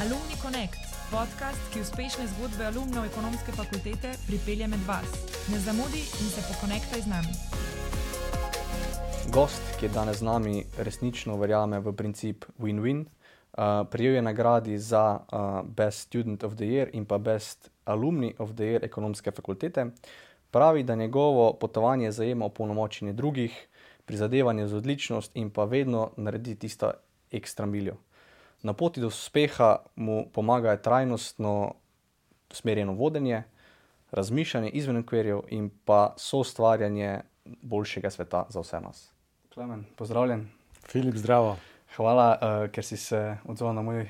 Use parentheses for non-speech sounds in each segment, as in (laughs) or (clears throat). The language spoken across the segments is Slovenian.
Alumni Connect, podcast, ki uspešne zgodbe alumnov ekonomske fakultete pripelje med vas. Ne zamudi in se pokonektaj z nami. Gost, ki je danes z nami, resnično verjame v princip win-win. Uh, prijel je nagradi za uh, Best Student of the Year in pa Best Alumni of the Year ekonomske fakultete. Pravi, da njegovo potovanje zajema opolnomočenje drugih, prizadevanje za odličnost in pa vedno naredi tisto ekstra miljo. Na poti do uspeha mu pomaga trajnostno usmerjeno vodenje, razmišljanje izven okvirjev in pa soustvarjanje boljšega sveta za vse nas. Klemen, pozdravljen. Filip, zdravo. Hvala, uh, ker si se odzval na, moj,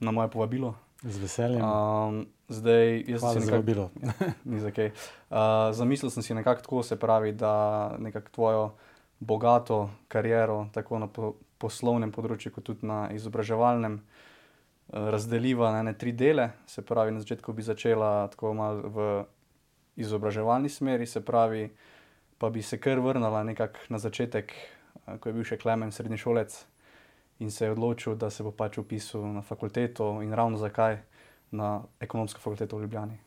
na moje povabilo. Z veseljem. Um, zdaj, jaz Hvala sem za nekako vabilo. (laughs) Ni za kaj. Uh, zamislil sem si nekako tako, se pravi, da nekako tvojo bogato kariero, tako na po, poslovnem področju, kot tudi na izobraževalnem, uh, razdeliva na ene tri dele. Se pravi, na začetku bi začela tako malo v izobraževalni smeri, se pravi, pa bi se kar vrnila nekako na začetek, uh, ko je bil še Klemen srednješolec in se je odločil, da se bo pač upisal na fakulteto in ravno zakaj na ekonomsko fakulteto v Ljubljani.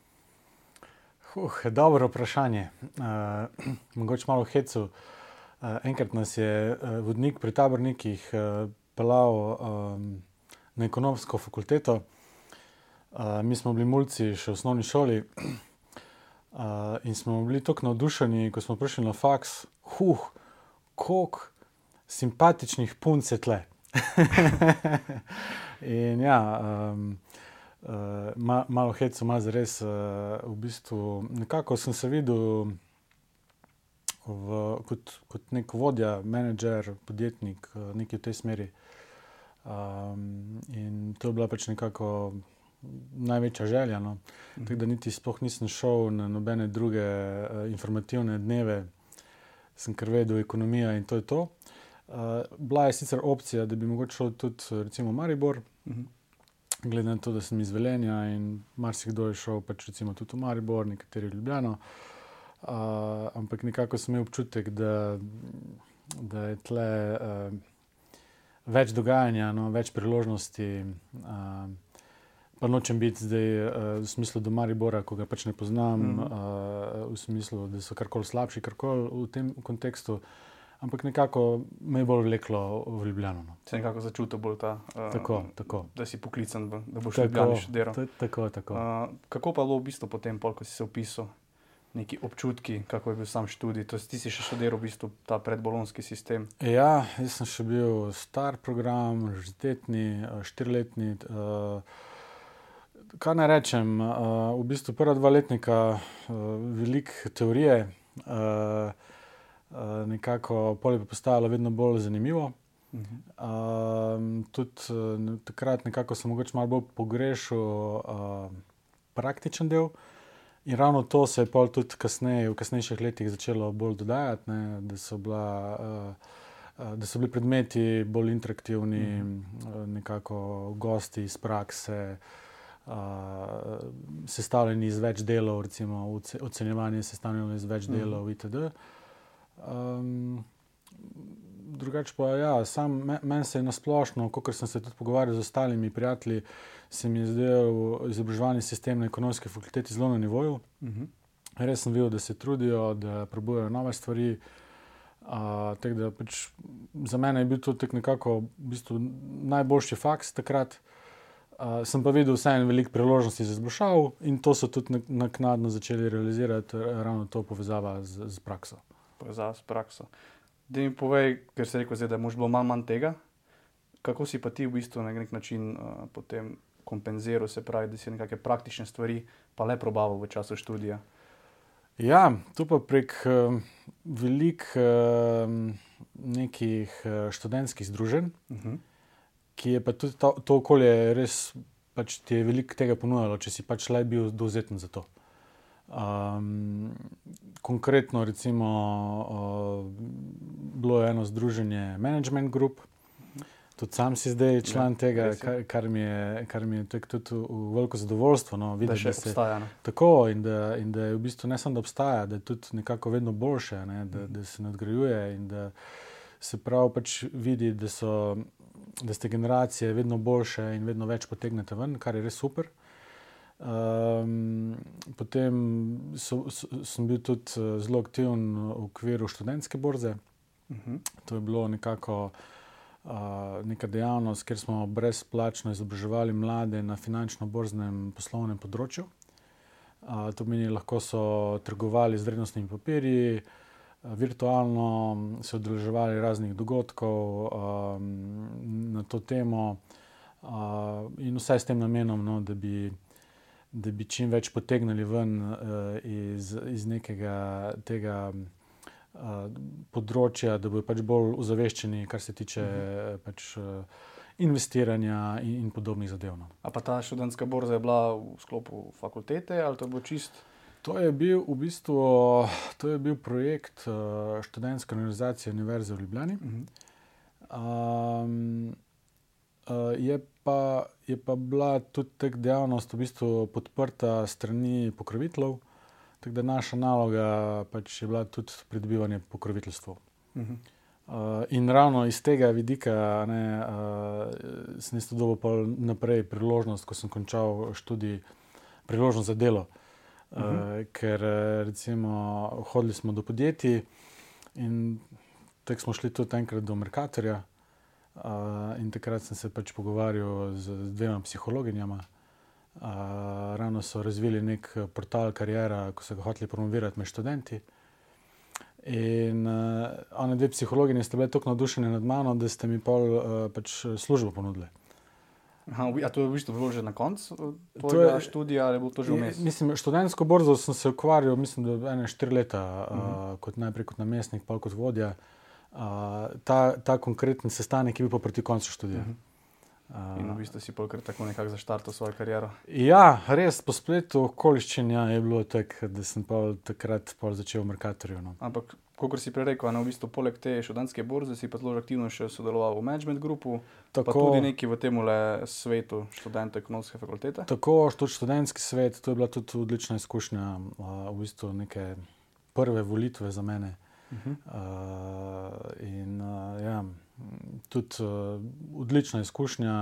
Huh, dobro vprašanje. Uh, (clears throat) mogoče malo hecu. Uh, enkrat nas je uh, vodnik pri tabornikih uh, pelal um, na ekonomsko fakulteto. Uh, mi smo bili mulci še v osnovni šoli uh, in smo bili tako navdušeni, ko smo prišli na faks. Huh, koliko simpatičnih punc je tle. (laughs) in ja, um, uh, ma, malo hecu, malo res. Uh, v bistvu, nekako sem se videl v, kot, kot nek vodja, menedžer, podjetnik, uh, nekaj v tej smeri. Um, in to je bila pač nekako največja želja. No. Mhm. Tako da niti sploh nisem šel na nobene druge uh, informativne dneve, sem kar vedel, ekonomija in to je to. Uh, bila je sicer opcija, da bi mogoče šel tudi recimo Maribor, Mhm. glede na to, da sem izveljenja in marsikdo je šel pač recimo tudi v Maribor, nekateri v Ljubljano. Uh, ampak nekako sem imel občutek, da, da je tle uh, več dogajanja, no, več priložnosti. Uh, pa nočem biti zdaj uh, v smislu do Maribora, ko ga pač ne poznam, mm. uh, v smislu, da so karkoli slabši, karkoli v tem kontekstu. Ampak nekako me je bolj vleklo v Ljubljano. No. Se nekako začutil bolj ta, uh, Tako, tako. da si poklican, da boš v Ljubljani študiral. ta- tako, tako. Uh, kako pa je bilo v bistvu potem, pol, ko si se upisal, neki občutki, kako je bil sam študij? To, jest ti si še študiral v bistvu ta predbolonski sistem. Ja, jaz sem še bil star program, univerzitetni, eh, štiriletni. Uh, kaj naj rečem, uh, v bistvu prva dva letnika, uh, veliko teorije, uh, uh, nekako polje pa postajalo vedno bolj zanimivo. Mhm. Um, tudi uh, takrat nekako sem mogoče malo bolj pogrešal uh, praktičen del. In ravno to se je pol tudi kasneje, v kasnejših letih začelo bolj dodajati, ne, da, so bila, uh, da so bili predmeti bolj interaktivni, mm -hmm. nekako gosti iz prakse, uh, sestavljeni iz več delov, recimo oce- ocenjevanje je sestavljeno iz več Mhm. delov, itd. Um, drugače pa, ja, sam me- meni se je nasplošno, kot sem se tudi pogovarjal z ostalimi prijatelji, se mi je zdel izobraževalni sistem na ekonomski fakulteti zelo na nivoju. Mhm. Res sem videl, da se trudijo, da prebujajo nove stvari. Uh, tako da pač za mene je bil to tak nekako v bistvu najboljši faks takrat. Uh, sem pa videl vseeno veliko priložnosti za izboljšavo in to so tudi nak- naknadno začeli realizirati, ravno to povezava z, z prakso. Povezava s prakso. Da mi povej, ker si rekel, zdaj, da moš bilo malo manj tega. Kako si pa ti v bistvu na nek način uh, potem kompenziral, se pravi, da si nekakšne praktične stvari pa le probaval v času študija? Ja, tu pa prek uh, velik uh, nekih uh, študentskih združenj, Uh -huh. ki je pa tudi to, to okolje res, pač ti je veliko tega ponujalo, če si pač le bil dovzeten za to. Um, konkretno, recimo, uh, bilo je eno združenje Management Group, tudi sam si zdaj član Ja, ja, tega, kar, kar mi je, kar mi je tudi v, veliko zadovoljstvo. No, Da videti, še da se, obstaja. Ne? Tako in da, in da je v bistvu ne samo, da obstaja, da je tudi nekako vedno boljše, ne, da, da se nadgrajuje in da se prav pač vidi, da so da ste generacije vedno boljše in vedno več potegnete ven, kar je res super. Um, potem so, so, sem bil tudi eh, zelo aktiven v okviru študentske borze. Uh -huh. To je bilo nekako uh, neka dejavnost, kjer smo brezplačno izobraževali mlade na finančno-borznem poslovnem področju. Uh, to pomeni, lahko so trgovali z vrednostnimi papirji, virtualno se odeleževali raznih dogodkov um, na to temo, uh, in vse s tem namenom, no, da bi da bi čim več potegnili ven uh, iz, iz nekega tega uh, področja, da bodo pač bolj ozaveščeni, kar se tiče uh -huh. pač, uh, investiranja in, in podobnih zadev. No. A pa ta študentska borza je bila v sklopu fakultete ali to bo čist? To je bil v bistvu to je bil projekt uh, študentske organizacije Univerze v Ljubljani. Uh -huh. um, uh, je pa, je pa bila tudi ta dejavnost v bistvu podprta strani pokroviteljev, tako da naša naloga pač je bila tudi pridobivanje pokroviteljstva. Uh -huh. uh, in ravno iz tega vidika ne, uh, sem isto dobil naprej priložnost, ko sem končal študij, priložnost za delo. Uh -huh. uh, ker recimo hodili smo do podjetij in tako smo šli tudi enkrat do Merkatorja. Uh, in takrat sem se pač pogovarjal z, z dvema psihologinjama. Uh, ravno so razvili nek portal karijera, ko so ga hoteli promovirati med študenti. In uh, one dve psihologinje ste bile tako navdušene nad mano, da ste mi pol uh, pač službo ponudili. Aha, a to je v bistvu bilo že na koncu tvojega študija ali bo to že vmes? Mislim, študentsko borzo sem se ukvarjal, mislim, da ene štiri leta, uh -huh. uh, kot najprej kot namestnik, pa kot vodja. Uh, ta, ta konkreten sestanek je bil pa proti koncu študija. Uh -huh. Uh, in v bistvu si polkrat tako nekako zaštartil svojo kariero. Ja, res po spletu okoliščenja je bilo tako, da sem pa takrat pol začel v Merkatorju. No. Ampak, kot si prej rekel, v bistvu, poleg te študentske borze si pa zelo aktivno še sodeloval v management grupu, tako tudi neki v tem svetu študentov ekonomske fakultete. Tako, tudi študentski svet, to je bila tudi odlična izkušnja, uh, v bistvu neke prve volitve za mene. Uh -huh. uh, in uh, ja, tudi uh, odlična izkušnja,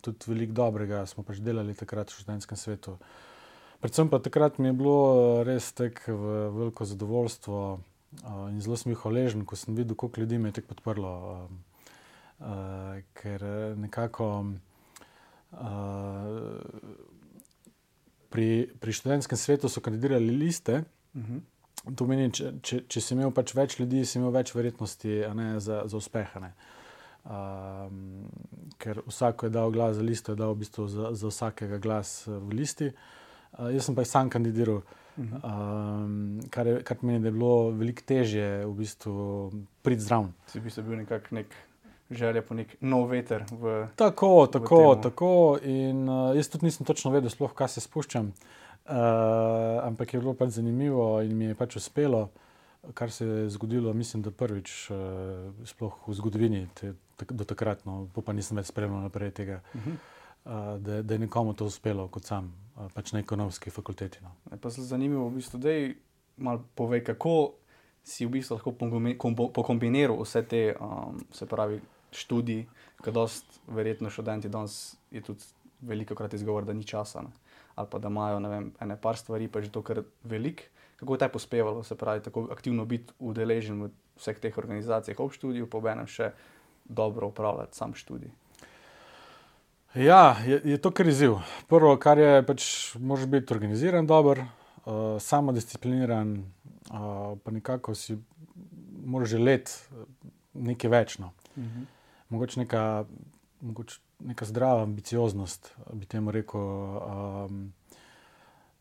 tudi veliko dobrega smo pač delali takrat v študentskem svetu. Predvsem pa takrat mi je bilo res tako veliko zadovoljstvo uh, in zelo sem bil hvaležen, ko sem videl, koliko ljudi me je tako podprlo. Uh, uh, ker nekako uh, pri, pri študentskem svetu so kandidirali liste. Uh -huh. To meni, če, če, če si imel pač več ljudi, si imel več verjetnosti ne, za, za uspeh. Um, ker vsak je dal glas za listo, je dal v bistvu za, za vsakega glas eh, v listi. Uh, jaz sem pa sam kandidiral, um, kar, je, kar pomeni, da je bilo veliko težje v bistvu priti zdrav. Si v bistvu bil nekak nek želja po nek nov veter. V, tako, tako, v tako. In uh, jaz tudi nisem točno vedel, sploh, kaj se spuščam. Uh, ampak je bilo pač zanimivo in mi je pač uspelo, kar se je zgodilo, mislim, da prvič uh, v zgodovini, te, tak, do takrat, no, pa nisem več spremljal naprej tega, uh -huh. uh, da, da je nekomu to uspelo, kot sam, uh, pač na ekonomski fakulteti. No. Pa se zanimivo, v bistvu, da je malo povej, kako si v bistvu lahko pokombiniral vse te, um, se pravi, študije, ker dost verjetno študenti danes je tudi veliko krat izgovor, da ni časa. Ne ali pa da imajo vem, ene par stvari, pa že to kar velik. Kako je to pospevalo, se pravi, tako aktivno biti udeležen v vseh teh organizacijah ob študiju, pa obenem še dobro upravljati sam študij. Ja, je, je to kar izziv. Prvo, kar je, pač moraš biti organiziran, dober, uh, samodiscipliniran, uh, pa nekako si moraš želeti nekaj večno. Uh mhm. -huh. Mogoče neka, mogoče neka zdrava ambicioznost, bi temu rekel. Um,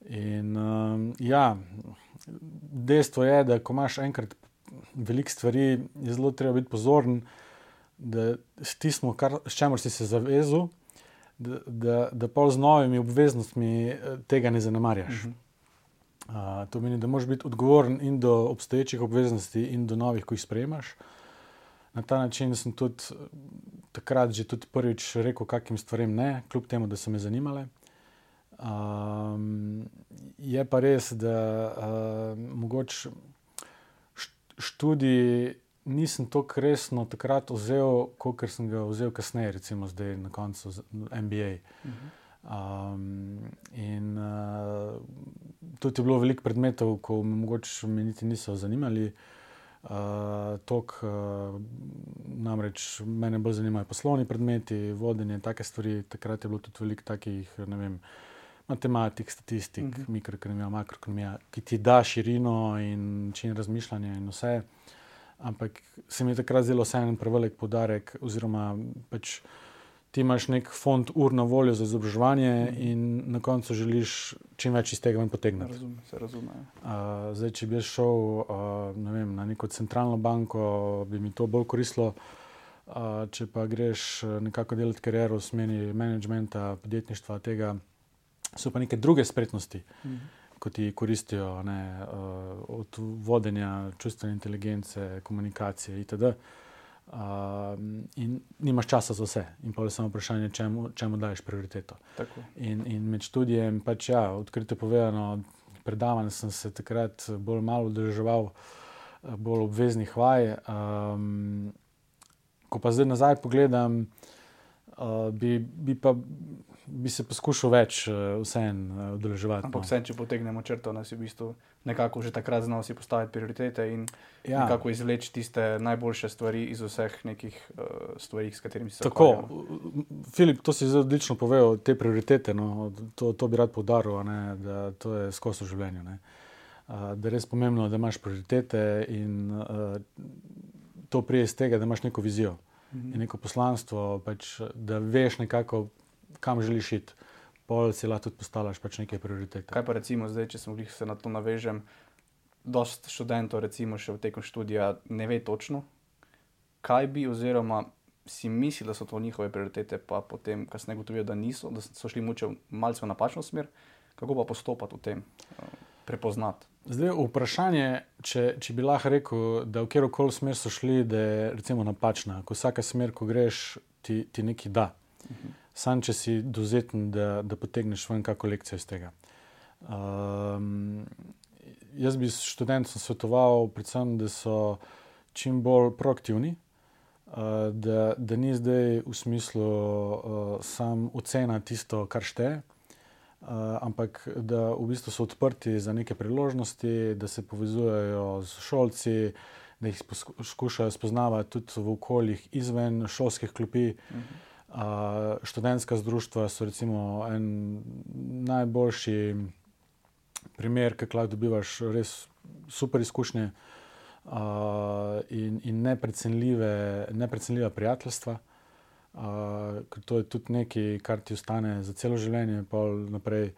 in um, ja, dejstvo je, da ko imaš enkrat veliko stvari, je zelo treba biti pozoren, da stisnemo, s čimer si se zavezal, da, da, da pa z novimi obveznostmi eh, tega ne zanemarjaš. Uh -huh. Uh, to pomeni, da moraš biti odgovoren in do obstoječih obveznosti, in do novih, ko jih sprejemaš. Na ta način sem tudi takrat že tudi prvič rekel, kakim stvarem ne, kljub temu, da so me zanimale. Um, je pa res, da uh, mogoče študij nisem tako resno takrat vzel, kot sem ga vzel kasneje, recimo zdaj na koncu MBA. Uh -huh. Um, in uh, tudi je bilo veliko predmetov, ko me mogoče niti niso zanimali. Uh, tok, uh, namreč mene bolj zanimajo poslovni predmeti, vodenje, take stvari. Takrat je bilo tudi veliko takih, ne vem, matematik, statistik, uh mhm. -huh. mikroekonomija, makroekonomija, ki ti da širino in način razmišljanja in vse. Ampak se mi je takrat zelo vseeno prevelik podarek, oziroma pač ti imaš nek fond ur na voljo za izobraževanje, mm. in na koncu želiš čim več iz tega potegniti. Razumem, se razume. Uh, zdaj, če bi šel uh, ne vem, na neko centralno banko, bi mi to bolj koristilo. Uh, če pa greš nekako delati kariero v smeri menedžmenta, podjetništva, tega so pa neke druge spretnosti, mm. ki ti koristijo, ne, uh, od vodenja, čustvene inteligence, komunikacije itd. Um, in nimaš časa za vse, in pa je samo vprašanje, čemu, čemu daješ prioriteto. In, in med študijem, pač ja, odkrito povedano, predavanj sem se takrat bolj malo udeleževal, bolj obveznih vaj. Um, ko pa zdaj nazaj pogledam, uh, bi, bi pa bi se poskušal več uh, vseeno udeleževati. Ampak, no. če potegnemo črto, nas je v bistvu nekako že takrat znal si postaviti prioritete in ja. kako izvleči tiste najboljše stvari iz vseh nekih uh, stvari, s katerimi se lahko. Tako, Filip, to si zelo odlično povedal, te prioritete. No, to, to bi rad poudaril, da to je skozi življenje. Uh, da je res pomembno, da imaš prioritete in uh, to prije iz tega, da imaš neko vizijo mhm. in neko poslanstvo, pač, da veš nekako, kam želiš iti pol si lahko tudi postavljaš pač neke prioritete. Kaj pa recimo zdaj, če se na to navežem, dosta študentov, recimo še v teku študija, ne ve točno, kaj bi, oziroma si misli, da so to njihove prioritete, pa potem kasneje gotovijo, da niso, da so šli muče malce v napačno smer. Kako pa postopati v tem, eh, prepoznati? Zdaj, vprašanje, če, če bi lahko rekel, da v kjer koli smer so šli, da je recimo napačna. Ko vsaka smer, ko greš, ti, ti nekaj da. Uh. -huh sam če si dozeten, da, da potegneš ven kakšno lekcijo iz tega. Um, jaz bi študentom svetoval, predvsem, da so čim bolj proaktivni, uh, da, da ni zdaj v smislu uh, sam ocena tisto, kar šteje. Uh, ampak da v bistvu so odprti za neke priložnosti, da se povezujejo z šolci, da jih poskušajo spoznavati tudi v okoljih izven šolskih klopi. Uh mhm. -huh študentska združstva so recimo en najboljši primer, kako lahko dobivaš res super izkušnje uh, in, in neprecenljive prijateljstva. Uh, to je tudi nekaj, kar ti ostane za celo življenje, pa naprej.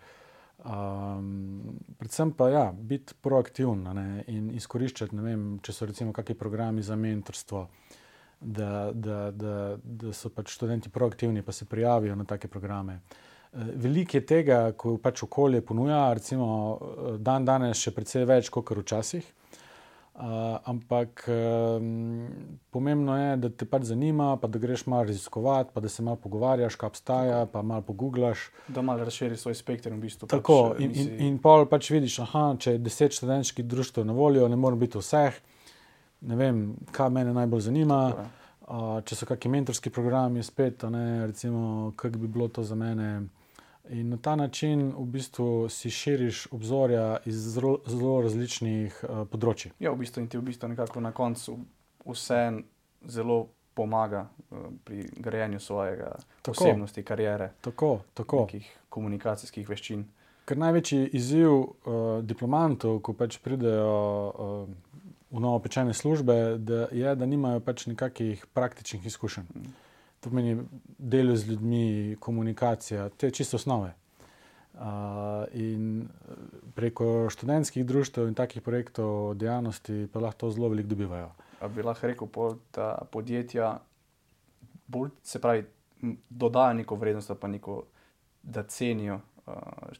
Um, predvsem pa ja, biti proaktiven in izkoriščati, vem, če so recimo kakšni programi za mentorstvo, da, da, da, da so pač študenti proaktivni, pa se prijavijo na take programe. Eh, veliko je tega, ko pač okolje ponuja, recimo eh, dan danes še precej več kot včasih. Uh, ampak um, pomembno je, da te pač zanima, pa da greš malo raziskovati, pa da se malo pogovarjaš, kaj obstaja, pa malo poguglaš. Da malo razširiš svoj spekter v bistvu. Tako, pač, in, in, in pol pač vidiš, da če je deset študentskih društv na voljo, ne morem biti vseh ne vem, kaj me najbolj zanima. Uh, če so kakšni mentorski programi, spet, ne, recimo, kako bi bilo to za mene. In na ta način v bistvu si širiš obzorja iz zelo, zelo različnih uh, področji. Ja, v bistvu in ti v bistvu nekako na koncu vse zelo pomaga uh, pri grajenju svojega tako, osebnosti, karijere, tako, tako. nekih komunikacijskih veščin. Ker največji izziv uh, diplomantov, ko pač pridejo. Uh, v novopečene službe, da, je, da nimajo pač nekakšnih praktičnih izkušenj. To pomeni delo z ljudmi, komunikacija, te čisto osnove. Uh, in preko študentskih društev in takih projektov dejavnosti pa lahko zelo veliko dobivajo. A bi lahko rekel, da podjetja bolj, se pravi, dodajo neko vrednost, pa neko, da cenijo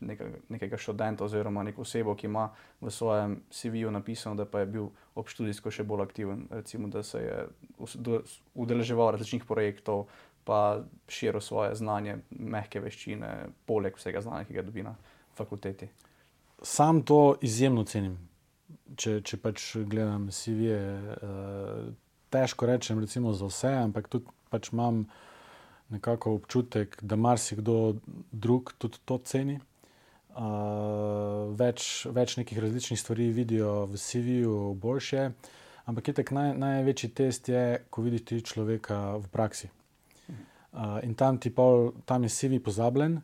nekega, nekega študenta oziroma neko osebo, ki ima v svojem CV-ju napisano, da pa je bil ob študijsko še bolj aktiven, recimo, da se je udeleževal različnih projektov, pa širil svoje znanje, mehke veščine, poleg vsega znanja, ki ga dobi na fakulteti. Sam to izjemno cenim. Če, če pač gledam CV-je, uh, težko rečem, recimo za vse, ampak tudi pač imam nekako občutek, da marsikdo drug tudi to ceni. Uh, več, več nekih različnih stvari vidijo v CV-ju, boljše. Ampak je tako naj, največji test, je, ko vidiš človeka v praksi. Uh, in tam, pol, tam je CV pozabljen.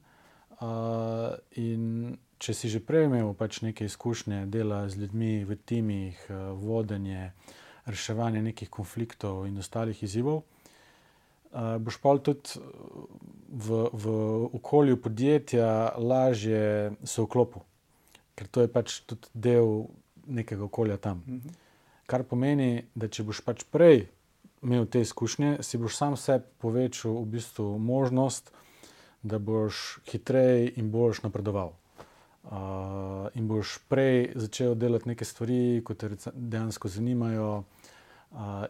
Uh, in če si že prej imel pač neke izkušnje dela z ljudmi v timih, uh, vodenje, reševanje nekih konfliktov in ostalih izzivov, boš pa tudi v, v okolju podjetja lažje se vklopil, ker to je pač tudi del nekega okolja tam. Uh -huh. Kar pomeni, da če boš pač prej imel te izkušnje, si boš sam sebi povečal v bistvu možnost, da boš hitreje in boljš napredoval. Uh, in boš prej začel delati neke stvari, ki te dejansko zanimajo, uh,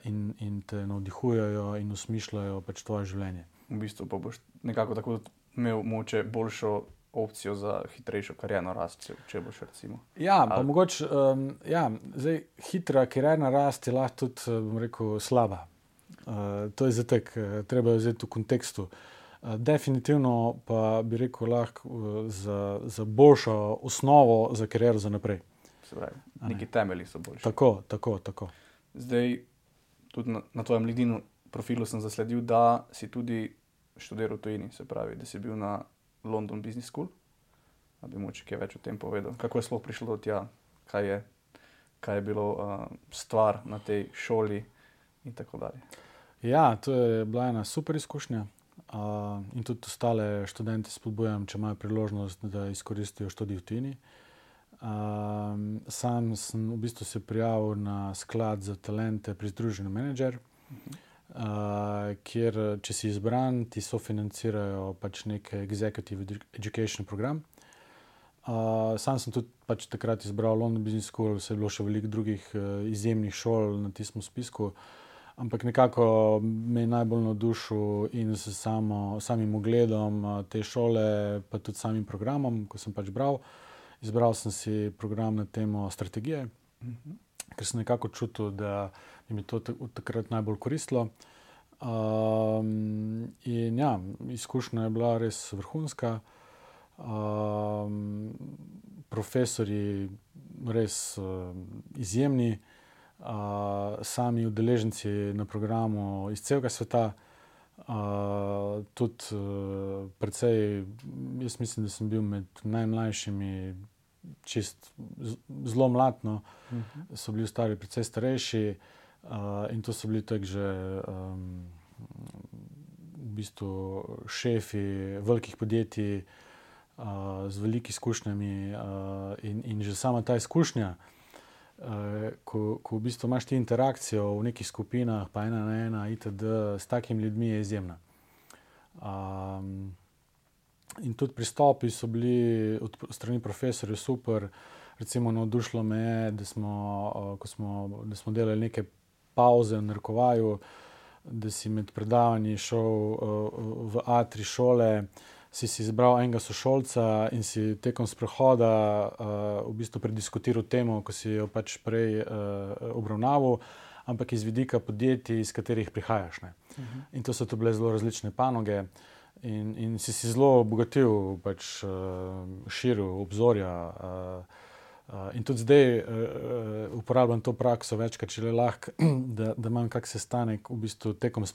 in, in te navdihujejo in usmišljajo pač tvoje življenje v bistvu pa boš nekako tako imel moče boljšo opcijo za hitrejšo karjerno rast, če boš recimo. Ja, pa Ali... mogoče, um, ja, zdaj hitra karjerna rast je lahko tudi, eh, bom rekel, slaba. Uh, to je zatek, eh, treba je vzeti v kontekstu. Uh, definitivno pa bi rekel lahko uh, za, za boljšo osnovo za kariero za naprej. Se pravi, neki ne. temelji so boljši. Tako, tako, tako. Zdaj, tudi na, na tvojem lidinu profilu sem zasledil, da si tudi študiral v tujini, se pravi, da si bil na London Business School. Da bi moče kaj več o tem povedal. Kako je sploh prišlo do tega, kaj je, kaj je bilo uh, stvar na tej šoli in tako dalje. Ja, to je bila ena super izkušnja. Uh, in tudi ostale študente spodbujam, če imajo priložnost, da izkoristijo študij v tujini. Um, sam sem v bistvu se prijavil na sklad za talente pri Združenju Manager. Uh mhm. -huh uh, kjer, če si izbran, ti sofinancirajo pač nek executive education program. Uh, sam sem tudi pač takrat izbral London Business School, vse je bilo še veliko drugih uh, izjemnih šol na tistem spisku. Ampak nekako me je najbolj navdušil in s samim ogledom te šole, pa tudi samim programom, ko sem pač bral. Izbral sem si program na temo strategije, mm -hmm. ker sem nekako čutil, da in mi to takrat najbolj koristilo. Um, in ja, izkušnja je bila res vrhunska. Um, profesori res uh, izjemni, uh, sami udeleženci na programu iz celega sveta. Uh, tudi uh, precej, jaz mislim, da sem bil med najmlajšimi, čist zelo mladno, uh mhm. -huh. so bili stari, precej starejši. Uh, in to so bili tako že um, v bistvu šefi velikih podjetij uh, z velikimi izkušnjami. Uh, in, in že sama ta izkušnja, ko, ko v bistvu imaš ti interakcijo v nekih skupinah, pa ena na ena, itd., s takimi ljudmi je izjemna. Um, in tudi pristopi so bili od strani profesorjev super. Recimo, navdušilo me je, da smo, uh, smo, da smo delali nekaj pauze, v narekovaju, da si med predavanji šel uh, v A3 šole, si, si izbral enega sošolca in si tekom sprehoda uh, v bistvu prediskutiral temo, ko si jo pač prej uh, obravnaval, ampak iz vidika podjetij, iz katerih prihajaš. Uh mhm. -huh. In to so to bile zelo različne panoge. In, in si si zelo obogatil, pač, uh, širil obzorja. Uh, Uh, in tudi zdaj uh, uporabljam to prakso večkrat, če le lahko, (clears throat) da, da imam kak sestanek v bistvu tekom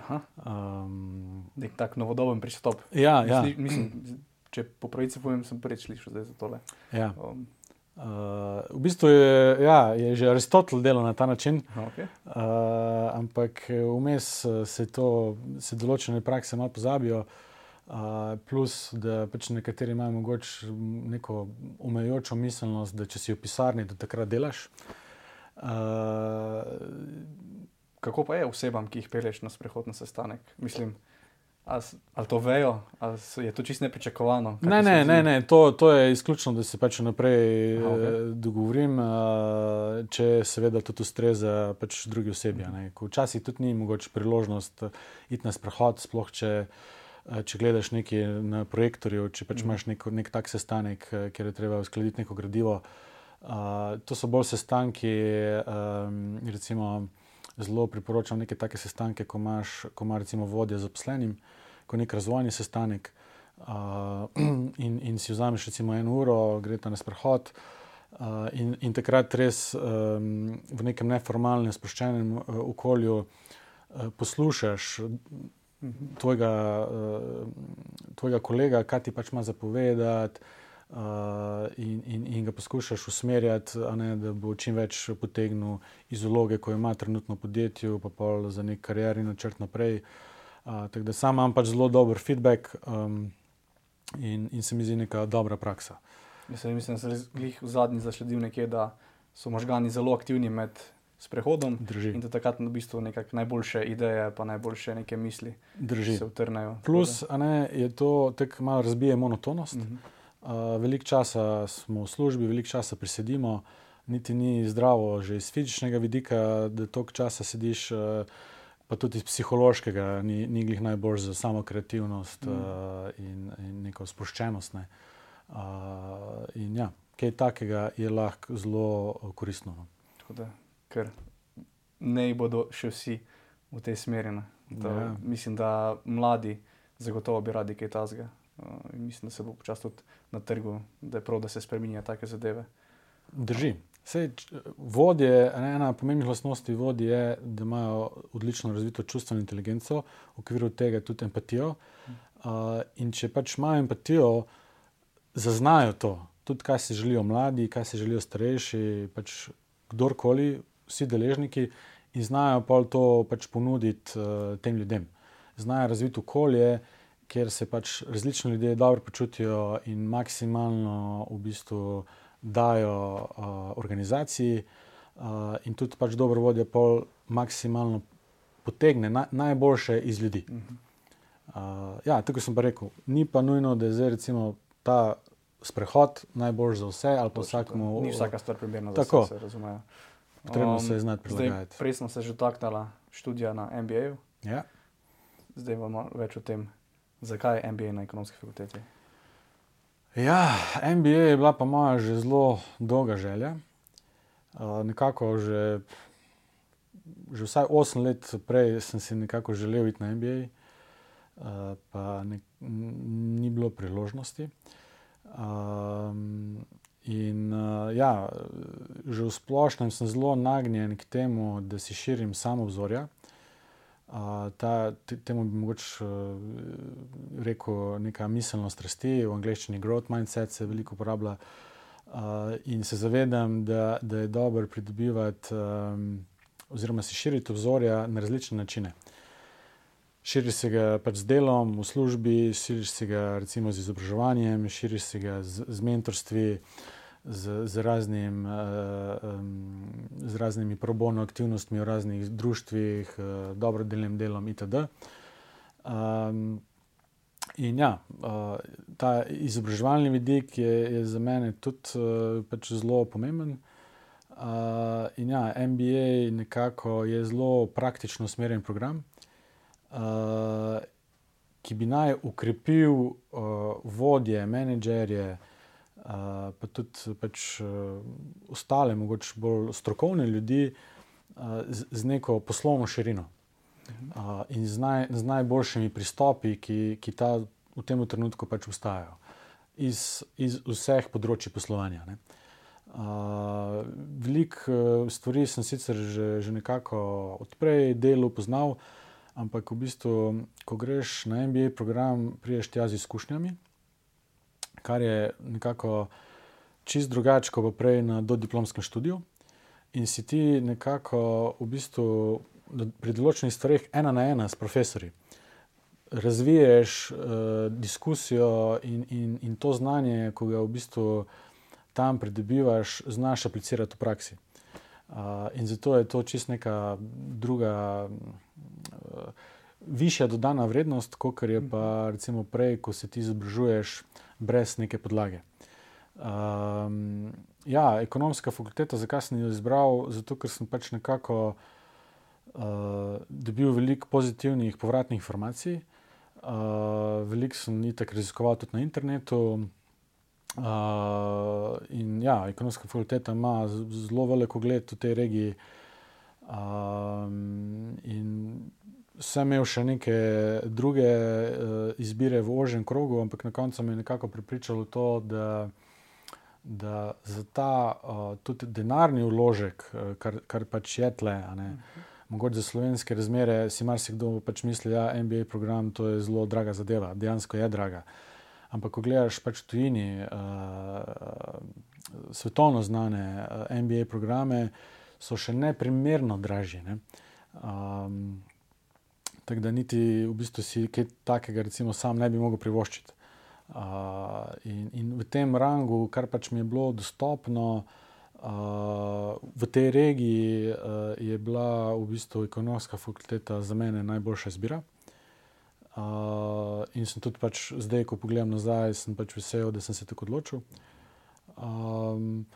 sprehoda. Um, Nek tak novodoben pristop. Ja, ja. Misli, mislim, če po pravici povem, sem prvič slišal za tole. Ja. Um. Uh, v bistvu je, ja, je že Aristotel delal na ta način, okay. uh, ampak vmes se, to, se določene prakse malo pozabijo. Uh, plus, da pač nekateri imajo mogoče neko omejujočo miselnost, da če si v pisarni, da takrat delaš. Uh, Kako pa je osebam, ki jih peleš na sprehod na sestanek? Mislim, ali to vejo, ali je to čisto nepričakovano? Ne, ne, ne, ne. To, to je izključno, da se pač naprej Aha, okay. Eh, dogovorim, uh, če seveda tudi ustreza pač drugi osebi. Včasih tudi ni mogoče priložnost iti na sprehod, sploh če. Eh, če gledaš nekaj na projektorju, če pač mm. imaš nek, nek tak sestanek, eh, kjer je treba uskladiti neko gradivo. Uh, to so bolj sestanki, um, recimo zelo priporočam neke take sestanke, ko imaš, ko ima recimo vodja zaposlenim, ko je nek razvojni sestanek uh, (clears throat) in, in si vzameš recimo eno uro, gre ta na sprehod. Uh, in, in takrat res um, v nekem neformalnem, sproščenem uh, okolju uh, poslušaš tvojega, uh, tvojega kolega, kaj ti pač ima zapovedati, uh, in, in, in ga poskušaš usmerjati, ne, da bo čim več potegnil iz uloge, ko ima trenutno v podjetju, pa pol za nek karjerni načrt naprej. Uh, tako da sam imam pač zelo dober feedback um, in, in se mi zdi neka dobra praksa. Jaz mislim, da sem v zadnji zasledil nekje, da so možgani zelo aktivni med sprehodom. Drži. In da takrat v bistvu najboljše ideje, pa najboljše neke misli Drži. se utrnejo. Plus, ne, je to tako malo razbije monotonost. Mhm. Uh, veliko časa smo v službi, veliko časa prisedimo, niti ni zdravo, že iz fizičnega vidika, da toliko časa sediš, uh, pa tudi iz psihološkega, ni, ni glih najbolj za samo kreativnost Mm. uh, in, in neko sproščenost. Ne. In ja, kaj takega je lahko zelo uh, koristno. no. Tako da, ker ne bodo še vsi v tej smeri. Da, Ja. Mislim, da mladi zagotovo bi radi kaj tasga. Uh, in mislim, da se bo počasi tudi na trgu, da je prav, da se spremenjajo take zadeve. Drži. Sej, vodje, ena pomembnih lastnosti vodij je, da imajo odlično razvito čustveno inteligenco, v okviru tega tudi empatijo. Uh, in če pač imajo empatijo, zaznajo to, tudi kaj si želijo mladi, kaj si želijo starejši, pač kdorkoli, vsi deležniki, in znajo pa to pač ponuditi uh, tem ljudem. Znajo razviti okolje, kjer se pač različni ljudje dobro počutijo in maksimalno v bistvu dajo uh, organizaciji, uh, in tudi pač dobro vodja pol maksimalno potegne na, najboljše iz ljudi. Mhm. Uh, ja, tako sem pa rekel, ni pa nujno, da je zdaj recimo ta sprehod najboljši za vse ali pa vsakmu. Ni vsaka stvar primerna za Tako. vse, se razumejo. Potrebno Um, se je znati prilagajati. prej smo se že dotaknili študija na MBA, Ja. zdaj bomo več o tem, zakaj je MBA na ekonomski fakulteti. Ja, MBA je bila pa moja že zelo dolga želja. Uh, nekako že, že vsaj 8 let prej sem si nekako želel iti na MBA, uh, pa ne, ni bilo priložnosti. Um, in uh, ja, že v splošnem sem zelo nagnjen k temu, da si širim samo obzorja. Uh, ta, te, temu bi mogoče uh, rekel neka miselnost rasti, v angleščini growth mindset se veliko uporablja. Uh, in se zavedam, da, da je dobro pridobivati, um, oziroma si širiti obzorja na različne načine. Širiš se ga pač z delom v službi, širiš se ga recimo z izobraževanjem, širiš se ga z, z mentorstvi, z, z, raznim, uh, um, z raznimi probono aktivnostmi v raznih društvih, uh, dobrodelnim delom itd. In ja, uh, ta izobraževalni vidik je, je za mene tudi uh, pač zelo pomemben. Uh, in ja, MBA nekako je zelo praktično usmerjen program, uh, ki bi naj ukrepil uh, vodje, menedžerje, pa tudi pač, uh, ostale, mogoče bolj strokovne ljudi uh, z, z neko poslovno širino uh, in z, naj, z najboljšimi pristopi, ki, ki ta v tem trenutku pač obstajajo, iz, iz vseh področji poslovanja. Ne. Uh, Veliko uh, stvari sem sicer že, že nekako odprej delo poznal, ampak v bistvu, ko greš na MBA program, priješ tja z izkušnjami, kar je nekako čist drugače, kot prej na dodiplomskem študiju. In si ti nekako v bistvu pri določenih stvareh ena na ena s profesori. Razviješ uh, diskusijo in, in, in to znanje, ko ga v bistvu tam pridobivaš, znaš aplicirati v praksi. Uh, in zato je to čist neka druga, uh, višja dodana vrednost, kot je pa recimo prej, ko se ti izobražuješ brez neke podlage. Um, ja, ekonomska fakulteta, zakaj sem jo izbral? Zato, ker sem pač nekako uh, dobil veliko pozitivnih povratnih informacij. Uh, veliko sem itak raziskoval tudi na internetu. Uh, in ja, ekonomska fakulteta ima zelo veliko gled v tej regiji. Um, in sem imel še neke druge uh, izbire v ožjem krogu, ampak na koncu me je nekako pripričalo to, da, da za ta uh, tudi denarni vložek, uh, kar, kar pač je tle, ne, mogoče za slovenske razmere, si marsikdo pač misli, da ja, je MBA program to je zelo draga zadeva, dejansko je draga. Ampak, ko gledaš pač tujini, uh, svetovno znane uh, MBA programe, so še neprimerno dražji. Ne? Um, tako da niti v bistvu si kaj takega, recimo, sam ne bi mogel privoščiti. Uh, in, in v tem rangu, kar pač mi je bilo dostopno uh, v tej regiji, uh, je bila v bistvu ekonomska fakulteta za mene najboljša izbira. Uh, in sem tudi pač zdaj, ko pogledam nazaj, sem pač vesel, da sem se tako odločil. Um,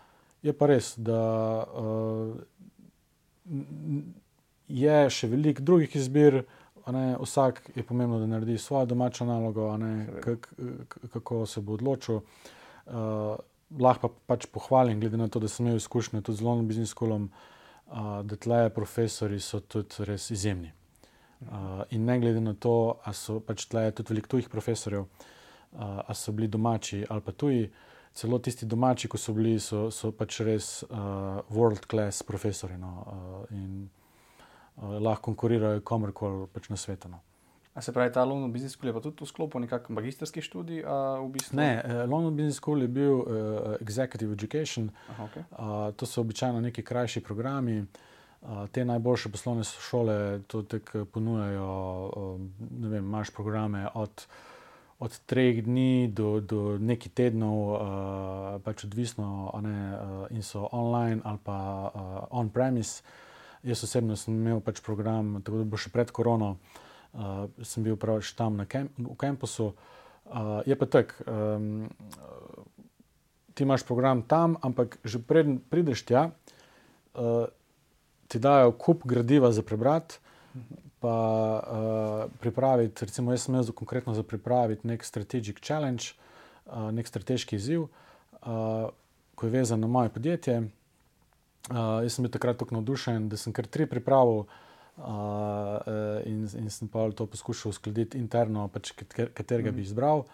je pa res, da uh, je še veliko drugih izbir. Ne, vsak je pomembno, da naredi svojo domačo nalogo, ne, kako se bo odločil. Uh, lahko pa pač pohvalim, glede na to, da sem imel izkušnje tudi z London Business Schoolom, uh, da tle profesori so tudi res izjemni. Uh, in ne glede na to, ali so pač tle tudi veliko tujih profesorjev, uh, ali so bili domači ali pa tuji, celo tisti domači, ko so bili, so, so pač res uh, world class profesori. No, uh, in, lahko konkurirajo komorkoli pač na svetu. No. A se pravi, ta London Business School je pa tudi v sklopu nekakšnih magistrskih študij? V bistvu? Ne, uh, London Business School je bil uh, Executive Education. Aha, okay. uh, to so običajno neki krajši programi. Uh, te najboljše poslovne šole to tek ponujajo. Uh, ne vem, imaš programe od, od treh dni do, do nekaj tednov, uh, pač odvisno, ne, uh, in so online ali pa uh, on-premise. Jaz osebno sem imel pač program, tako da bo še pred korono, uh, sem bil prav tam na kem, v kampusu. Uh, je pa tako, um, ti imaš program tam, ampak že preden prideš tja, uh, ti dajo kup gradiva za prebrati. Pa uh, pripraviti, recimo, jaz sem jaz konkretno za pripraviti nek strategic challenge, uh, nek strateški izziv, uh, ko je vezan na moje podjetje. Uh, jaz sem bil takrat tako navdušen, da sem kar tri pripravil uh, in, in sem pa to poskušal uskladiti interno, pač katerega bi mhm. izbral.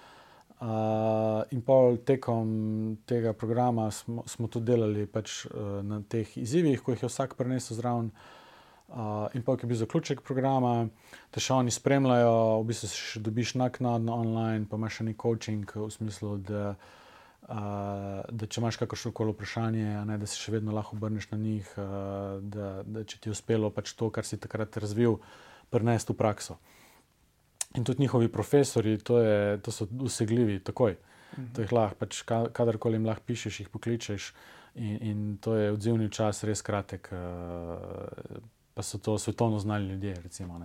Uh, in pa tekom tega programa smo, smo tudi delali pač, uh, na teh izzivih, ko jih je vsak prenesel zraven. Uh, in pa, ki je bil zaključek programa, te še oni spremljajo, v bistvu še dobiš naknadno online, pa imaš še neki coaching v smislu, da uh, da če imaš kakršno koli vprašanje, ne, da se še vedno lahko obrneš na njih, uh, da, da če ti je uspelo pač to, kar si takrat razvil, prenesti v prakso. In tudi njihovi profesori, to, je, to so usegljivi, takoj. Mhm. To jih lahko, pač, kadarkoli jim lahko pišeš, jih pokličeš, in, in to je odzivni čas res kratek, uh, pa so to svetovno znali ljudje. Recimo,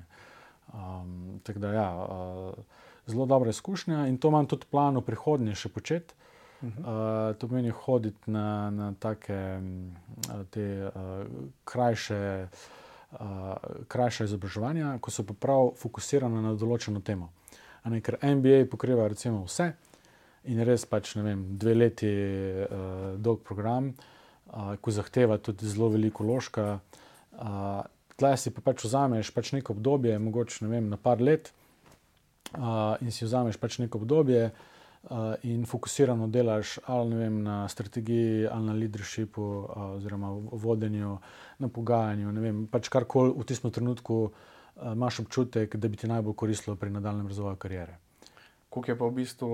um, da, ja, uh, zelo dobra izkušnja in to imam tudi plan v prihodnje še početi. Uh, to pomeni hoditi na, na take te, uh, krajše, uh, krajše izobraževanja, ko so pa prav fokusirane na določeno temo. Ne, ker MBA pokriva recimo vse in res pač ne vem, dve leti uh, dolg program, uh, ko zahteva tudi zelo veliko ložka. Uh, Tleh si pa pač vzameš pač neko obdobje, mogoče ne vem, na par let, uh, in si vzameš pač neko obdobje, uh, uh, in fokusirano delaš ali vem, na strategiji, ali na leadershipu, uh, oziroma vodenju, na pogajanju. Vem, pač karkoli v tistem trenutku uh, imaš občutek, da bi ti najbolj koristilo pri nadaljem razvoju karijere. Kako je pa v bistvu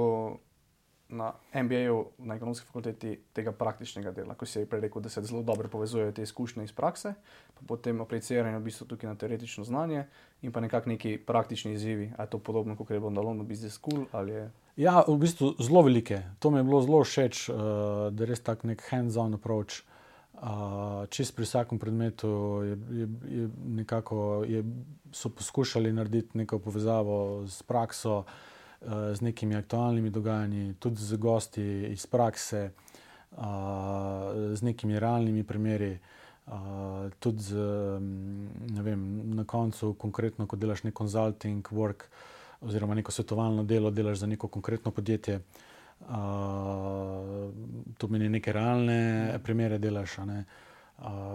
na MBA-ju, na ekonomski fakulteti, tega praktičnega dela, ko si prej rekel, da se zelo dobro povezujejo te izkušnje iz prakse, pa potem apliciranje v bistvu tukaj na teoretično znanje in pa nekako neki praktični izzivi. Ali je to podobno, kot je bilo na Londonu Business School? Ja, v bistvu zelo velike. To mi je bilo zelo všeč, uh, da je res tak nek hands-on approach. Uh, čist pri vsakem predmetu je, je, je nekako, je, so poskušali narediti neko povezavo s prakso, uh, z nekimi aktualnimi dogajanji, tudi z gosti iz prakse, z nekimi realnimi primeri. Tudi z, vem, na koncu, konkretno, ko delaš nek consulting work oziroma neko svetovalno delo, delaš za neko konkretno podjetje. Uh, to meni neke realne primere, delaš. Ne?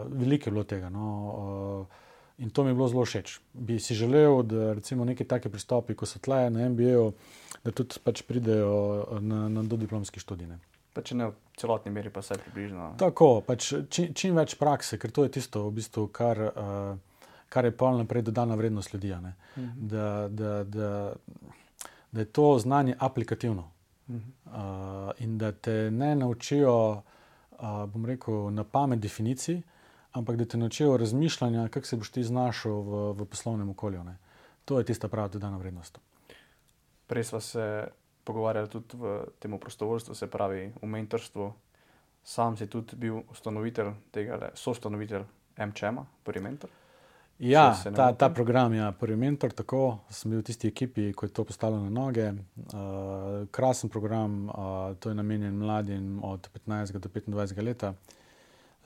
veliko je bilo tega. No, uh, in to mi je bilo zelo všeč. Bi si želel, da recimo neki taki pristopi, kot so tle na MBA, da tudi pač pridejo na, na dodiplomski študij. Ne. Pa če ne v celotni meri, pa vse približno. Tako, pač čim, čim več prakse, ker to je tisto, v bistvu, kar, uh, kar je pa naprej dodana vrednost ljudi. Mhm. Da, da, da, da je to znanje aplikativno. Mhm. Uh, in da te ne naučijo, uh, bom rekel, na pamet definicij, ampak da te naučijo razmišljanja, kako se boš ti znašel v, v poslovnem okolju. Ne. To je tista prava dodana vrednost. Prej smo se pogovarjali tudi v tem prostovoljstvu, se pravi v mentorstvu. Sam si tudi bil ustanovitelj tega, soustanovitelj MČM, prvi mentor. Ja, ta, ta program je ja, prvi mentor, tako sem bil v tisti ekipi, ko je to postalo na noge. Uh, krasen program, uh, to je namenjen mladim od 15 do 25 let.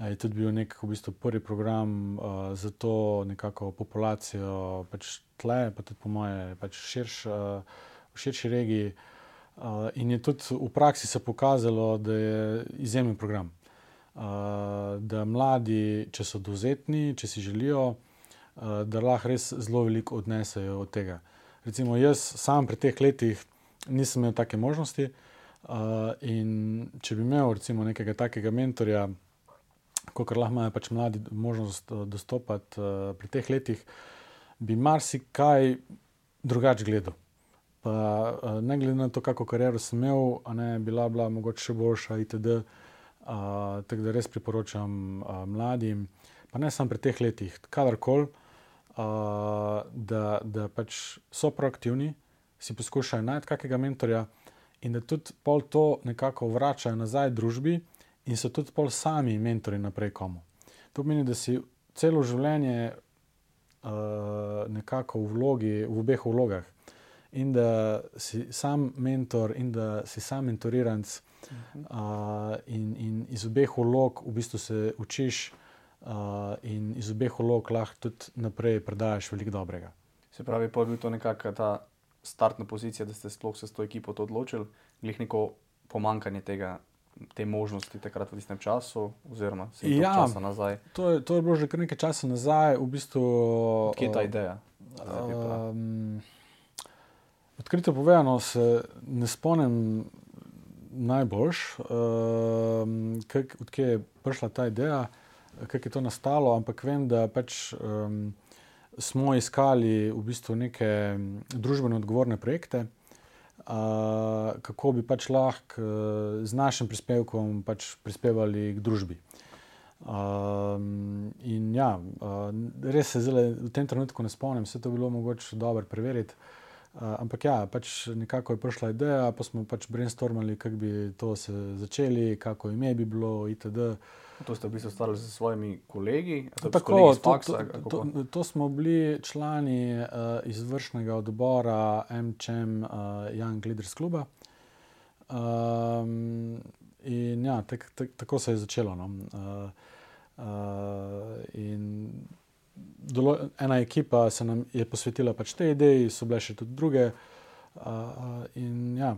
Je tudi bil nek v bistvu prvi program uh, za to nekako populacijo, pač tle, pa tudi po moje, pač širš, uh, v širši regiji. Uh, Uh, in je tudi v praksi se pokazalo, da je izjemen program. Uh, da mladi, če so dozetni, če si želijo, uh, da lahko res zelo veliko odnesejo od tega. Recimo, jaz sam pri teh letih nisem imel take možnosti. Uh, in če bi imel recimo, nekega takega mentorja, kot lahko imajo pač mladi možnost dostopati uh, pri teh letih, bi marsikaj drugače gledal. Pa, uh, ne glede na to, kako kariero sem imel, ne, bila bila mogoče še boljša, itd. Uh, tako da res priporočam uh, mladim, pa ne samo pri teh letih, kadarkoli, uh, da, da pač so proaktivni, si poskušajo najti kakega mentorja in da tudi pol to nekako vračajo nazaj družbi in so tudi pol sami mentori naprej komu. To pomeni, da si celo življenje uh, nekako v vlogi, v obeh vlogah in da si sam mentor, in da si sam mentoriranc, uh uh, in, in iz obeh ulog v bistvu se učiš, uh, in iz obeh ulog lahko tudi naprej predaš veliko dobrega. Se pravi, pa je bil to nekakšna ta startna pozicija, da ste sploh se s to ekipo odločili, glih neko pomankanje tega. Te možnosti takrat v tistem času, oziroma se ja, časa nazaj. To je, to je bilo že kar nekaj časa nazaj, v bistvu. Kje je ta ideja? Um, Odkrito povedano, se ne spomnim najbolj, uh, odkje je prišla ta ideja, kako je to nastalo, ampak vem, da pač, um, smo iskali v bistvu neke družbeno odgovorne projekte, uh, kako bi pač lahko uh, z našim prispevkom pač prispevali k družbi. Um, in ja, uh, res se zdaj v tem trenutku ne spomnim, vse to bi bilo mogoče dobro preveriti. Uh, ampak ja, pač nekako je prišla ideja, pa smo pač brainstormali, kako bi to se začeli, kako ime bi bilo, itd. To ste v bistvu stvarili s svojimi kolegi? Tako, to, faksa, to, to, to smo bili člani uh, izvršnega odbora MČM uh, Young Leaders Club. Um, in ja, tak, tak, tako se je začelo. No. Uh, uh, dolo, ena ekipa se nam je posvetila pač tej ideji, so bile še tudi druge. Uh, in ja,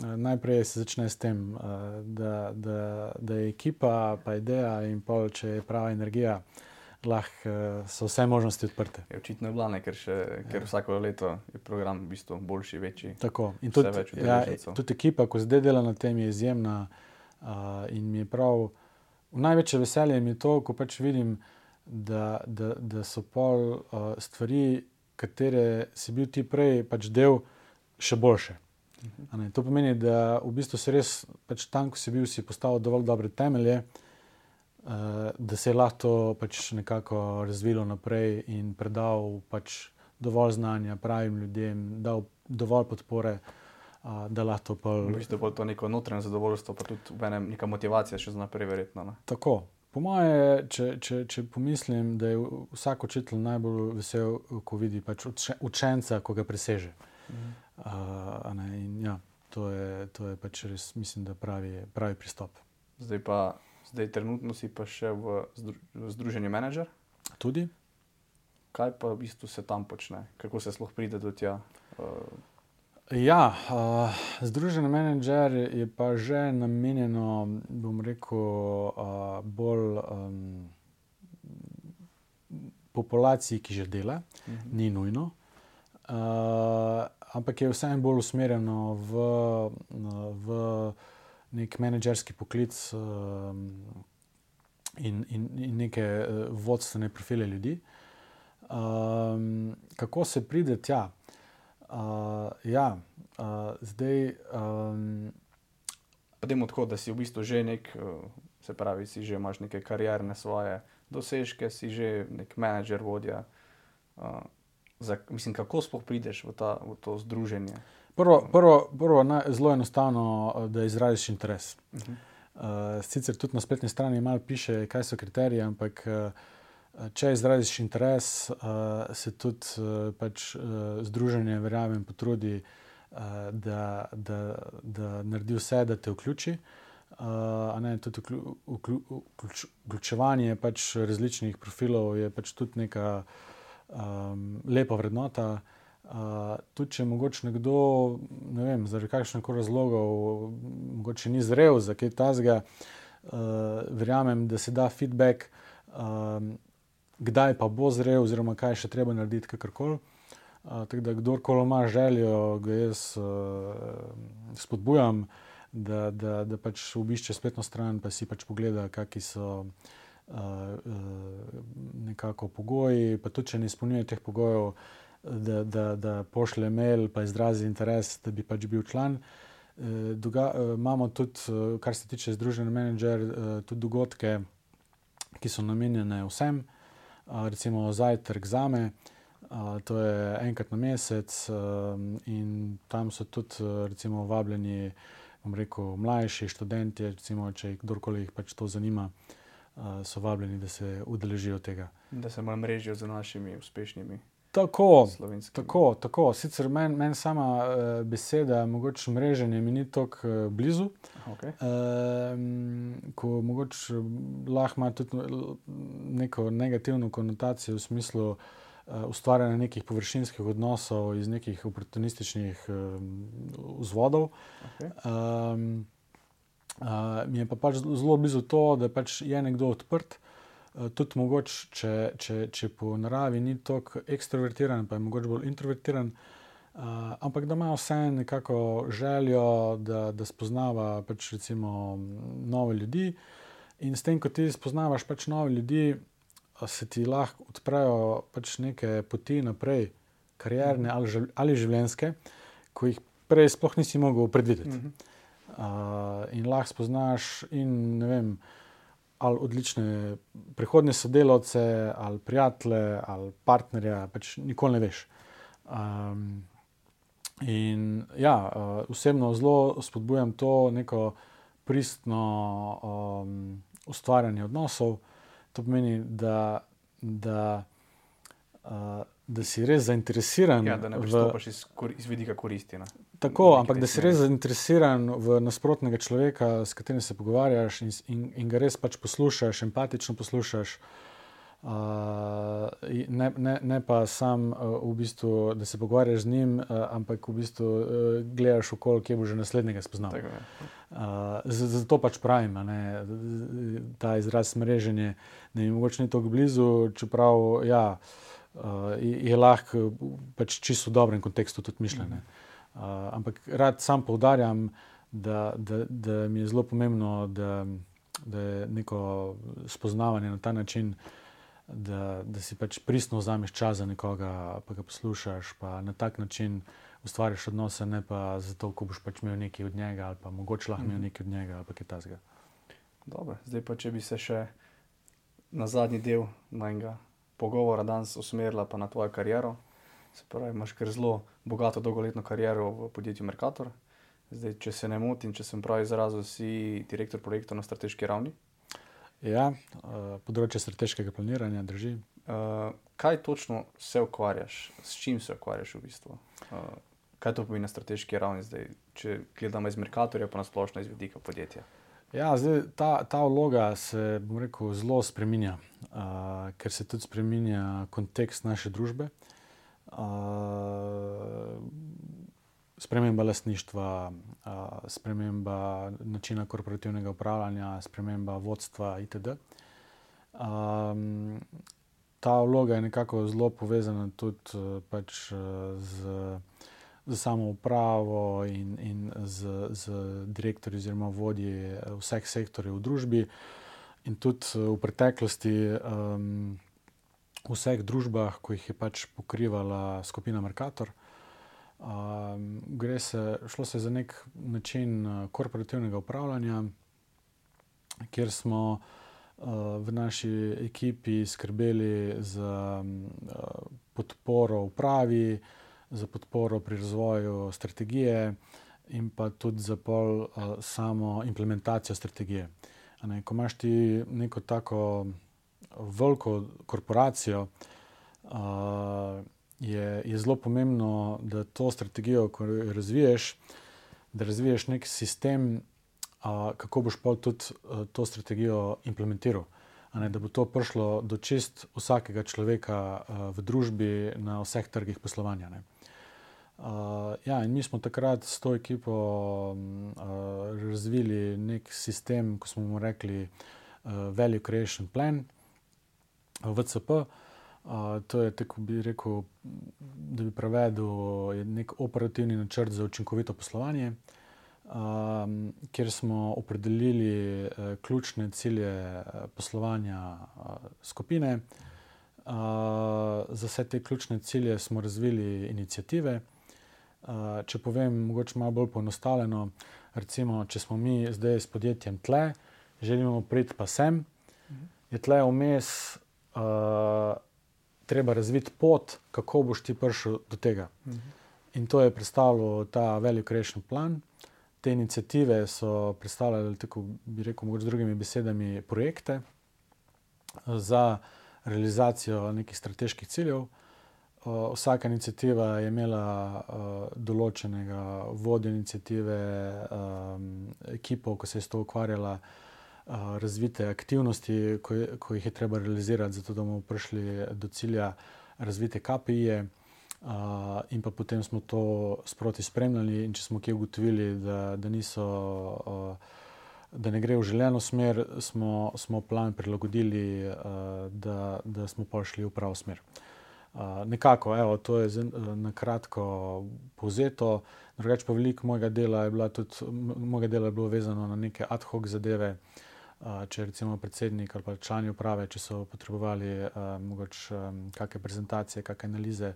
najprej se začne s tem, uh, da, da, da je ekipa, pa ideja in pol, če je prava energija. Lahko so vse možnosti odprte. Je očitno je blane, ker, še, ker ja. vsako leto je program v bistvu boljši, večji. Tako. In tudi, ja, tudi ekipa, ko zdaj dela na tem, je izjemna. Uh, in mi je prav, največje veselje mi je to, ko pač vidim, uh, da, da, da so pol uh, stvari, katere si bil ti prej pač del, še boljše. -huh. To pomeni, da v bistvu si res pač tam, ko si bil, si postavil dovolj dobre temelje, uh, da se je lahko pač nekako razvilo naprej in predal pač dovolj znanja pravim ljudem, dal dovolj podpore. Uh, da lahko to. V bistvu je to neko notranje zadovoljstvo, pa tudi neka motivacija, še za naprej, verjetno. Ne? Tako, Po moje, če, če, če pomislim, da je vsak učitelj najbolj vesel, ko vidi pač učenca, ko ga preseže. Mhm. Uh, in, ja, to, je, to je pač res, mislim, da pravi, pravi pristop. Zdaj pa, zdaj trenutno si pa še v, v združenju menedžer. Tudi. Kaj pa v bistvu se tam počne, kako se sploh pride do tja? Uh, Ja, uh, združen menedžer je pa že namenjeno, bom rekel, uh, bolj um, populaciji, ki že dela, uh -huh. ni nujno. Uh, ampak je vseeno bolj usmerjeno v, v nek menedžerski poklic uh, in, in, in neke vodstvene profile ljudi. Um, kako se pride tja? Uh, ja, uh, zdaj. Um, Potem odhod, da si v bistvu že nek, se pravi, si že imaš neke karierne svoje dosežke, si že nek menedžer, vodja. Uh, za, mislim, kako sploh prideš v, ta, v to združenje? Prvo, prvo, prvo na, zelo enostavno, da izraziš interes. Uh -huh. uh, sicer tudi na spletni strani malo piše, kaj so kriteriji, ampak uh, če izraziš interes, uh, se tudi uh, pač, uh, združenje, verjamem, potrudi, da, da, da naredi vse, da te vključi. Ne, tudi vklju, vklju, vključ, vključevanje pač različnih profilov je pač tudi neka um, lepa vrednota. Uh, tudi če mogoče nekdo, ne vem, zaradi kakšnih razlogov, mogoče ni zrel za kaj tasga, uh, verjamem, da se da feedback, um, kdaj pa bo zrel, oziroma kaj še treba narediti, kakorkoli. Uh, tako da, kdorkoli ima željo, ga jaz uh, spodbujam, da, da, da pač obišče spletno stran, pa si pač pogleda, kakšni so nekako pogoji, pa tudi če ne izpolnjuje teh pogojev, da, da, da pošlje mail, pa izrazi interes, da bi pač bil član. Doga, imamo tudi, kar se tiče Združenja Manager, tudi dogodke, ki so namenjene vsem, recimo zajtrk za me. To je enkrat na mesec, in tam so tudi recimo, vabljeni, rekel, mlajši študenti, recimo, če kdorkoli jih pač to zanima so vabljeni, da se udeležijo tega. Da se malo mrežijo z našimi uspešnimi. Tako, tako, tako. Sicer meni men sama uh, beseda, mogoče mreženje, mi ni tako uh, blizu. Okay. Uh, ko mogoče lahko ima tudi neko negativno konotacijo v smislu uh, ustvarjanja nekih površinskih odnosov iz nekih oportunističnih uh, vzvodov. Okay. Um, Uh, mi je pa pač zelo blizu to, da pač je nekdo odprt, uh, tudi mogoče, če, če, če po naravi ni tako ekstrovertiran, pa je mogoče bolj introvertiran, uh, ampak da ima vse nekako željo, da, da spoznava pač recimo nove ljudi. In s tem, ko ti spoznavaš pač nove ljudi, se ti lahko odprejo pač neke poti naprej, karierne ali, ali življenjske, ko jih prej sploh nisi mogel predvideti. Uh, in lahko spoznaš in vem, ali odlične prihodne sodelavce, ali prijatelje, ali partnerje, pač nikoli ne veš. Um, in ja, uh, osebno zelo spodbujam to neko pristno um, ustvarjanje odnosov. To pomeni, da. da uh, da si res zainteresiran. Ja, da ne pristopiš iz, iz vidika koristi. Ne? Tako, ampak da si res zainteresiran v nasprotnega človeka, s katerim se pogovarjaš in, in, in ga res pač poslušaš, empatično poslušaš. Uh, ne, ne, ne pa sam, uh, v bistvu, da se pogovarjaš z njim, uh, ampak v bistvu uh, gledaš okolje, kje bo že naslednjega spoznal. Uh, zato pač pravim, ne, ta izraz mreženje, da mi mogoče ni tako blizu, čeprav ja, uh, je lahko pač čisto v dobrem kontekstu tudi mišljenje. Uh, ampak rad sam poudarjam, da, da, da mi je zelo pomembno, da, da je neko spoznavanje na ta način, da, da si pač pristno vzameš čas za nekoga, pa ga poslušaš, pa na tak način ustvariš odnose, ne pa zato, ko boš pač imel nekaj od njega, ali pa mogoče lahko imel mhm. nekaj od njega, ali pa kaj tasga. Dobro, zdaj pa če bi se še na zadnji del mojega pogovora danes usmerila pa na tvojo kariero. Se pravi, imaš kar zelo bogato dolgoletno kariero v podjetju Mercator. Zdaj, če se ne motim, če sem prav izrazil, si direktor projektov na strateški ravni. Ja, uh, področje strateškega planiranja drži. Uh, kaj točno se ukvarjaš, s čim se ukvarjaš v bistvu? Uh, kaj to pomeni na strateški ravni, zdaj, če gledamo iz Mercatorja, pa na splošno iz vidika podjetja? Ja, zdaj, ta, ta vloga se rekel, zelo spremenja, uh, ker se tudi spremenja kontekst naše družbe. Uh, sprememba lastništva, uh, sprememba načina korporativnega upravljanja, sprememba vodstva itd. Um, ta vloga je nekako zelo povezana tudi uh, pač, uh, z, z samo upravo in, in z, z direktorji oziroma vodji vseh sektorjev v družbi. In tudi v preteklosti um, v vseh družbah, ko jih je pač pokrivala skupina Merkator. Um, gre se, šlo se za nek način uh, korporativnega upravljanja, kjer smo uh, v naši ekipi skrbeli za uh, podporo upravi, za podporo pri razvoju strategije in pa tudi za pol uh, samo implementacijo strategije. Ne, ko imaš ti neko tako veliko korporacijo, uh, je, je zelo pomembno, da to strategijo, ko jo razviješ, da razviješ nek sistem, uh, kako boš pa tudi uh, to strategijo implementiral. Ne, da bo to prišlo do čist vsakega človeka uh, v družbi, na vseh trgih poslovanja. Uh, ja, in mi smo takrat s to ekipo uh, razvili nek sistem, ko smo mu rekli uh, Value Creation Plan. VCP. Uh, to je tako, bi rekel, da bi prevedel nek operativni načrt za učinkovito poslovanje, um, kjer smo opredelili uh, ključne cilje uh, poslovanja uh, skupine. Uh, za vse te ključne cilje smo razvili inicijative. Uh, če povem, mogoče malo bolj poenostavljeno, recimo, če smo mi zdaj s podjetjem tle, želimo priti pa sem, je tle vmes uh, treba razviti pot, kako boš ti prišel do tega. Uh. -huh. In to je predstavljalo ta Value Creation Plan. Te inicijative so predstavljale, tako bi rekel, z drugimi besedami, projekte za realizacijo nekih strateških ciljev. Vsaka inicijativa je imela uh, določenega vodja inicijative, um, ekipo, ki se je s to ukvarjala, uh, razvite aktivnosti, ko, ko jih je treba realizirati, zato da bomo prišli do cilja, razvite KPI-je. Uh, in pa potem smo to sproti spremljali, in če smo kje ugotovili, da, da, niso, uh, da ne gre v želeno smer, smo, smo plan prilagodili, uh, da, da smo pa šli v pravo smer. Uh, nekako, evo, to je na kratko povzeto. Drugače pa veliko mojega dela je, tudi, mojega dela je bilo vezano na neke ad hoc zadeve. Uh, če recimo predsednik ali pa člani uprave, če so potrebovali mogoče kakšne prezentacije, kakšne analize,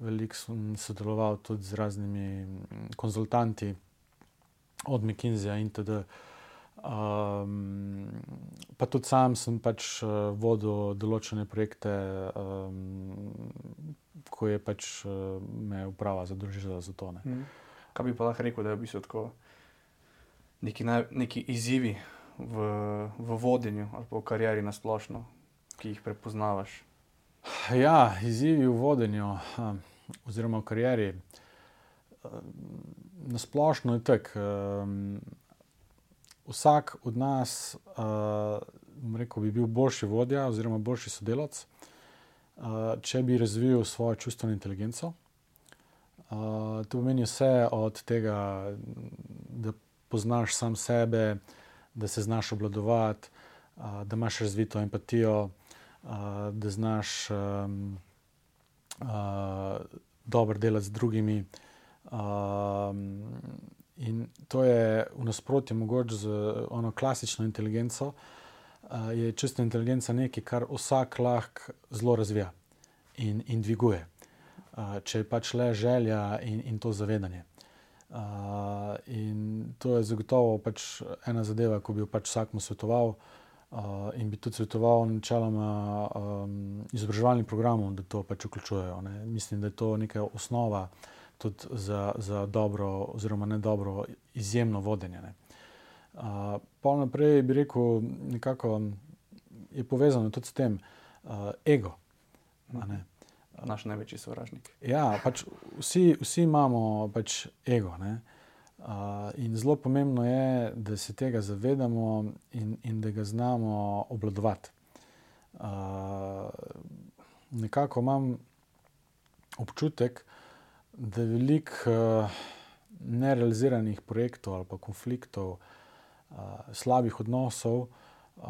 veliko sem sodeloval tudi z raznimi konzultanti od McKinseyja in tudi. Um, pa tudi sam sem pač uh, vodil določene projekte, um, ko je pač uh, me uprava zadolžila za to. Mm. Kaj bi pa lahko rekel, da je v bistvu tako neki, naj, neki izzivi v, v vodenju ali v karieri na splošno, ki jih prepoznavaš? Ja, izzivi v vodenju oziroma v karieri. Na splošno je tako. Vsak od nas rekel, bi bil boljši vodja oziroma boljši sodelavec, če bi razvil svojo čustveno inteligenco. To pomeni vse od tega, da poznaš sam sebe, da se znaš obladovati, da imaš razvito empatijo, da znaš um, uh, dobro delati z drugimi. Um, in to je v nasprotju mogoče z ono klasično inteligenco. Uh, je čista inteligenca nekaj, kar vsak lahko zelo razvija in, in dviguje, uh, če je pač le želja in, in to zavedanje. Uh, in to je zagotovo pač ena zadeva, ko bi jo pač vsakmu svetoval. Uh, in bi tudi svetoval načeloma um, izobraževalnim programom, da to pač vključujejo. Ne. Mislim, da je to neka osnova tudi za, za dobro, oziroma ne dobro, izjemno vodenje. Uh, pa naprej bi rekel, nekako je povezano tudi s tem uh, ego. Uh, naš največji sovražnik. Ja, pač vsi, vsi imamo pač ego. Uh, in zelo pomembno je, da se tega zavedamo in, in da ga znamo obvladovati. Uh, nekako imam občutek, da je veliko uh, nerealiziranih projektov ali konfliktov, uh, slabih odnosov, uh,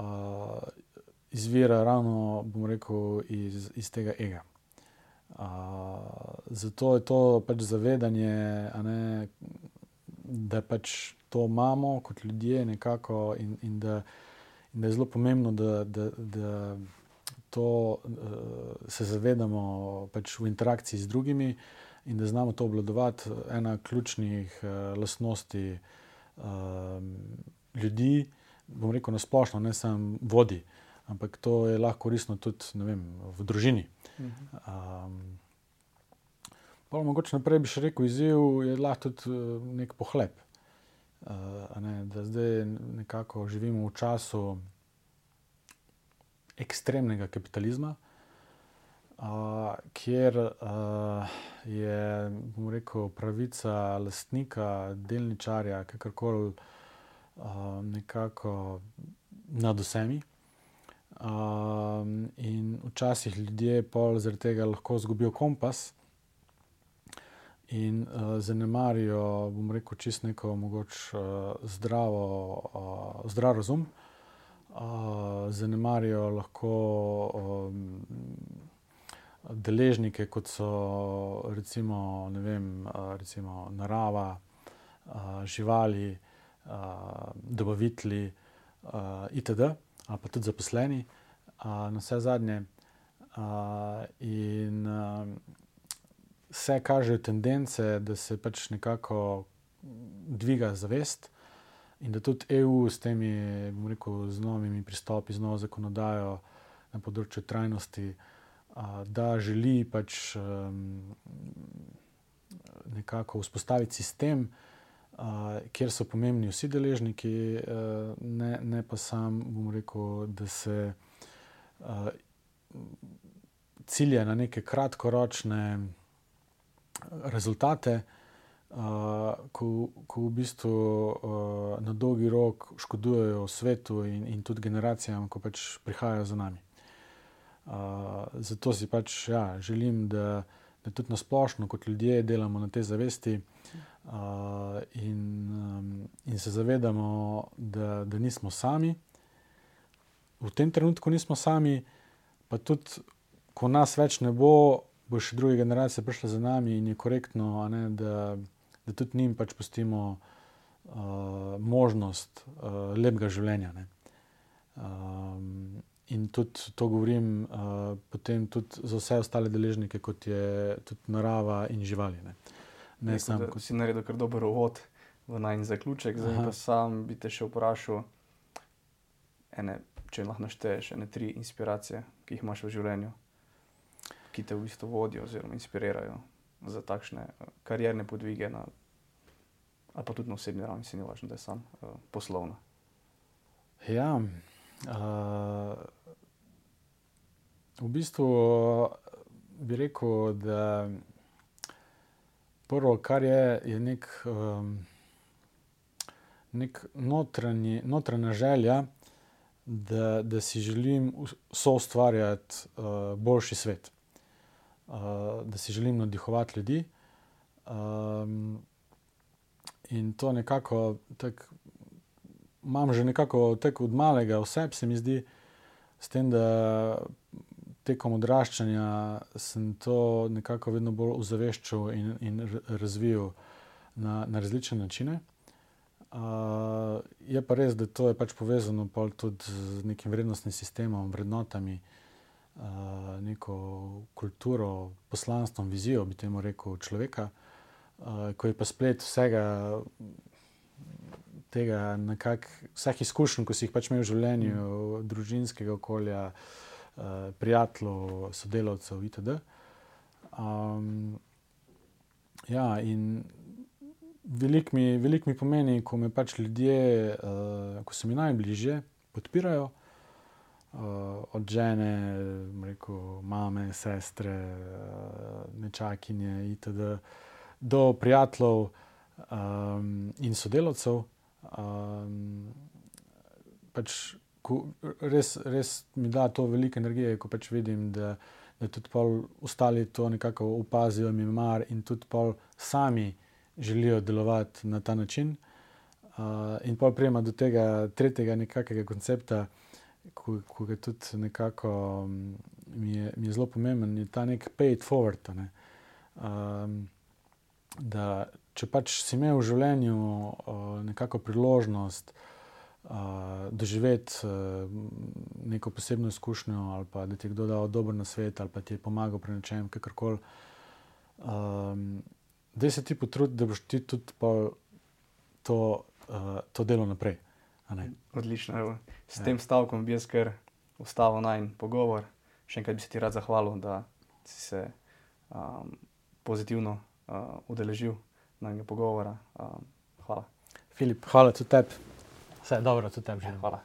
izvira ravno, bom rekel, iz, iz tega ega. Uh, zato je to pač zavedanje, ne, da pač to imamo kot ljudje, nekako, in, in, da, in da je zelo pomembno, da, da, da to uh, se zavedamo pač v interakciji z drugimi in da znamo to obvladovati. Ena ključnih uh, lastnosti uh, ljudi, bom rekel, na splošno, ne samo vodi. Uh, ampak to je lahko koristno tudi vem, v družini. Um, mogoče naprej bi še rekel, izziv je lahko tudi uh, nek pohlep. Uh, ne, da zdaj nekako živimo v času ekstremnega kapitalizma, uh, kjer uh, je rekel, pravica lastnika, delničarja, kakorkoli, uh, nekako nad vsemi. Um, in včasih ljudje pol zaradi tega lahko izgubijo kompas in uh, zanemarijo, bom rekel, čist neko mogoče uh, zdravo, uh, zdrav razum. Uh, zanemarijo lahko um, deležnike, kot so recimo, vem, uh, recimo narava, uh, živali, uh, dobavitelji uh, itd ali pa tudi zaposleni, na vse zadnje. In vse kažejo tendence, da se pač nekako dviga zavest, in da tudi EU s temi, bomo rekel, z novimi pristopi, z novo zakonodajo na področju trajnosti, a, da želi pač nekako vzpostaviti sistem kjer so pomembni vsi deležniki, uh, ne, ne pa sam, bom rekel, da se cilje na neke kratkoročne rezultate, uh, ko, ko v bistvu uh, na dolgi rok škodujejo svetu in, in tudi generacijam, ko pač prihajajo za nami. Zato si pač ja, želim, da, da tudi na splošno, kot ljudje, delamo na te zavesti. Uh, in, um, in se zavedamo, da, da nismo sami. V tem trenutku nismo sami, pa tudi, ko nas več ne bo, bo še druge generacije prišle za nami in je korektno, ne, da, da tudi njim pač pustimo uh, možnost uh, lepega življenja. Um, in tudi to govorim uh, potem tudi za vse ostale deležnike, kot je tudi narava in živali. Ne. Ne, sam, da, ko si naredil kar dober uvod v najnižji zaključek, zdaj Aha. pa sam bi te še vprašal, ene, če lahko našteješ ene tri inspiracije, ki jih imaš v življenju, ki te v bistvu vodijo oziroma inspirirajo za takšne uh, karierne podvige, na, ali pa tudi na osebni ravni, se ni važno, da je sam uh, poslovno. Ja, uh, v bistvu bi rekel, da prvo, kar je, je nek, um, nek notranji, notranja želja, da, da si želim soustvarjati uh, boljši svet, uh, da si želim nadihovati ljudi. Um, in to nekako, tak, imam že nekako od malega oseb, se mi zdi, s tem, da tekom odraščanja sem to nekako vedno bolj ozaveščal in, in razvijal na, na različne načine. Uh, je pa res, da to je pač povezano tudi z nekim vrednostnim sistemom, vrednotami, uh, neko kulturo, poslanstvom, vizijo, bi temu rekel, človeka, uh, ko je pa splet vsega tega, nekak, vseh izkušenj, ki si jih pač imel v življenju, družinskega okolja, uh, prijateljev, sodelavcev itd. Um, ja, in veliko mi, velik mi pomeni, ko me pač ljudje, uh, ko so mi najbližje, podpirajo. Uh, od žene, rekel, mame, sestre, uh, nečakinje, itd., do prijateljev um, in sodelavcev. Um, pač ko, res, res mi da to veliko energije, ko pač vidim, da, da tudi ostali to nekako opazijo, mi mar in tudi sami želijo delovati na ta način. Uh, in pa prijema do tega tretjega nekakega koncepta, ko, ko je tudi nekako, mi je, mi je zelo pomemben, je ta nek pay it forward. Ne? Um, da, če pač si imel v življenju uh, nekako priložnost uh, doživeti neko posebno izkušnjo, ali pa da ti je kdo dal dober na svet, ali pa ti je pomagal pri nečem, kakorkoli. Um, da se ti potrudi, da boš ti tudi to, uh, to delo naprej. Odlično. Evo. S ja. tem stavkom bi jaz kar ustavil naj pogovor. Še enkrat bi se ti rad zahvalil, da si se um, pozitivno uh, udeležil najmenjega pogovora. Um, hvala. Filip, hvala tudi tebi. Vse dobro, tudi tebi. Hvala.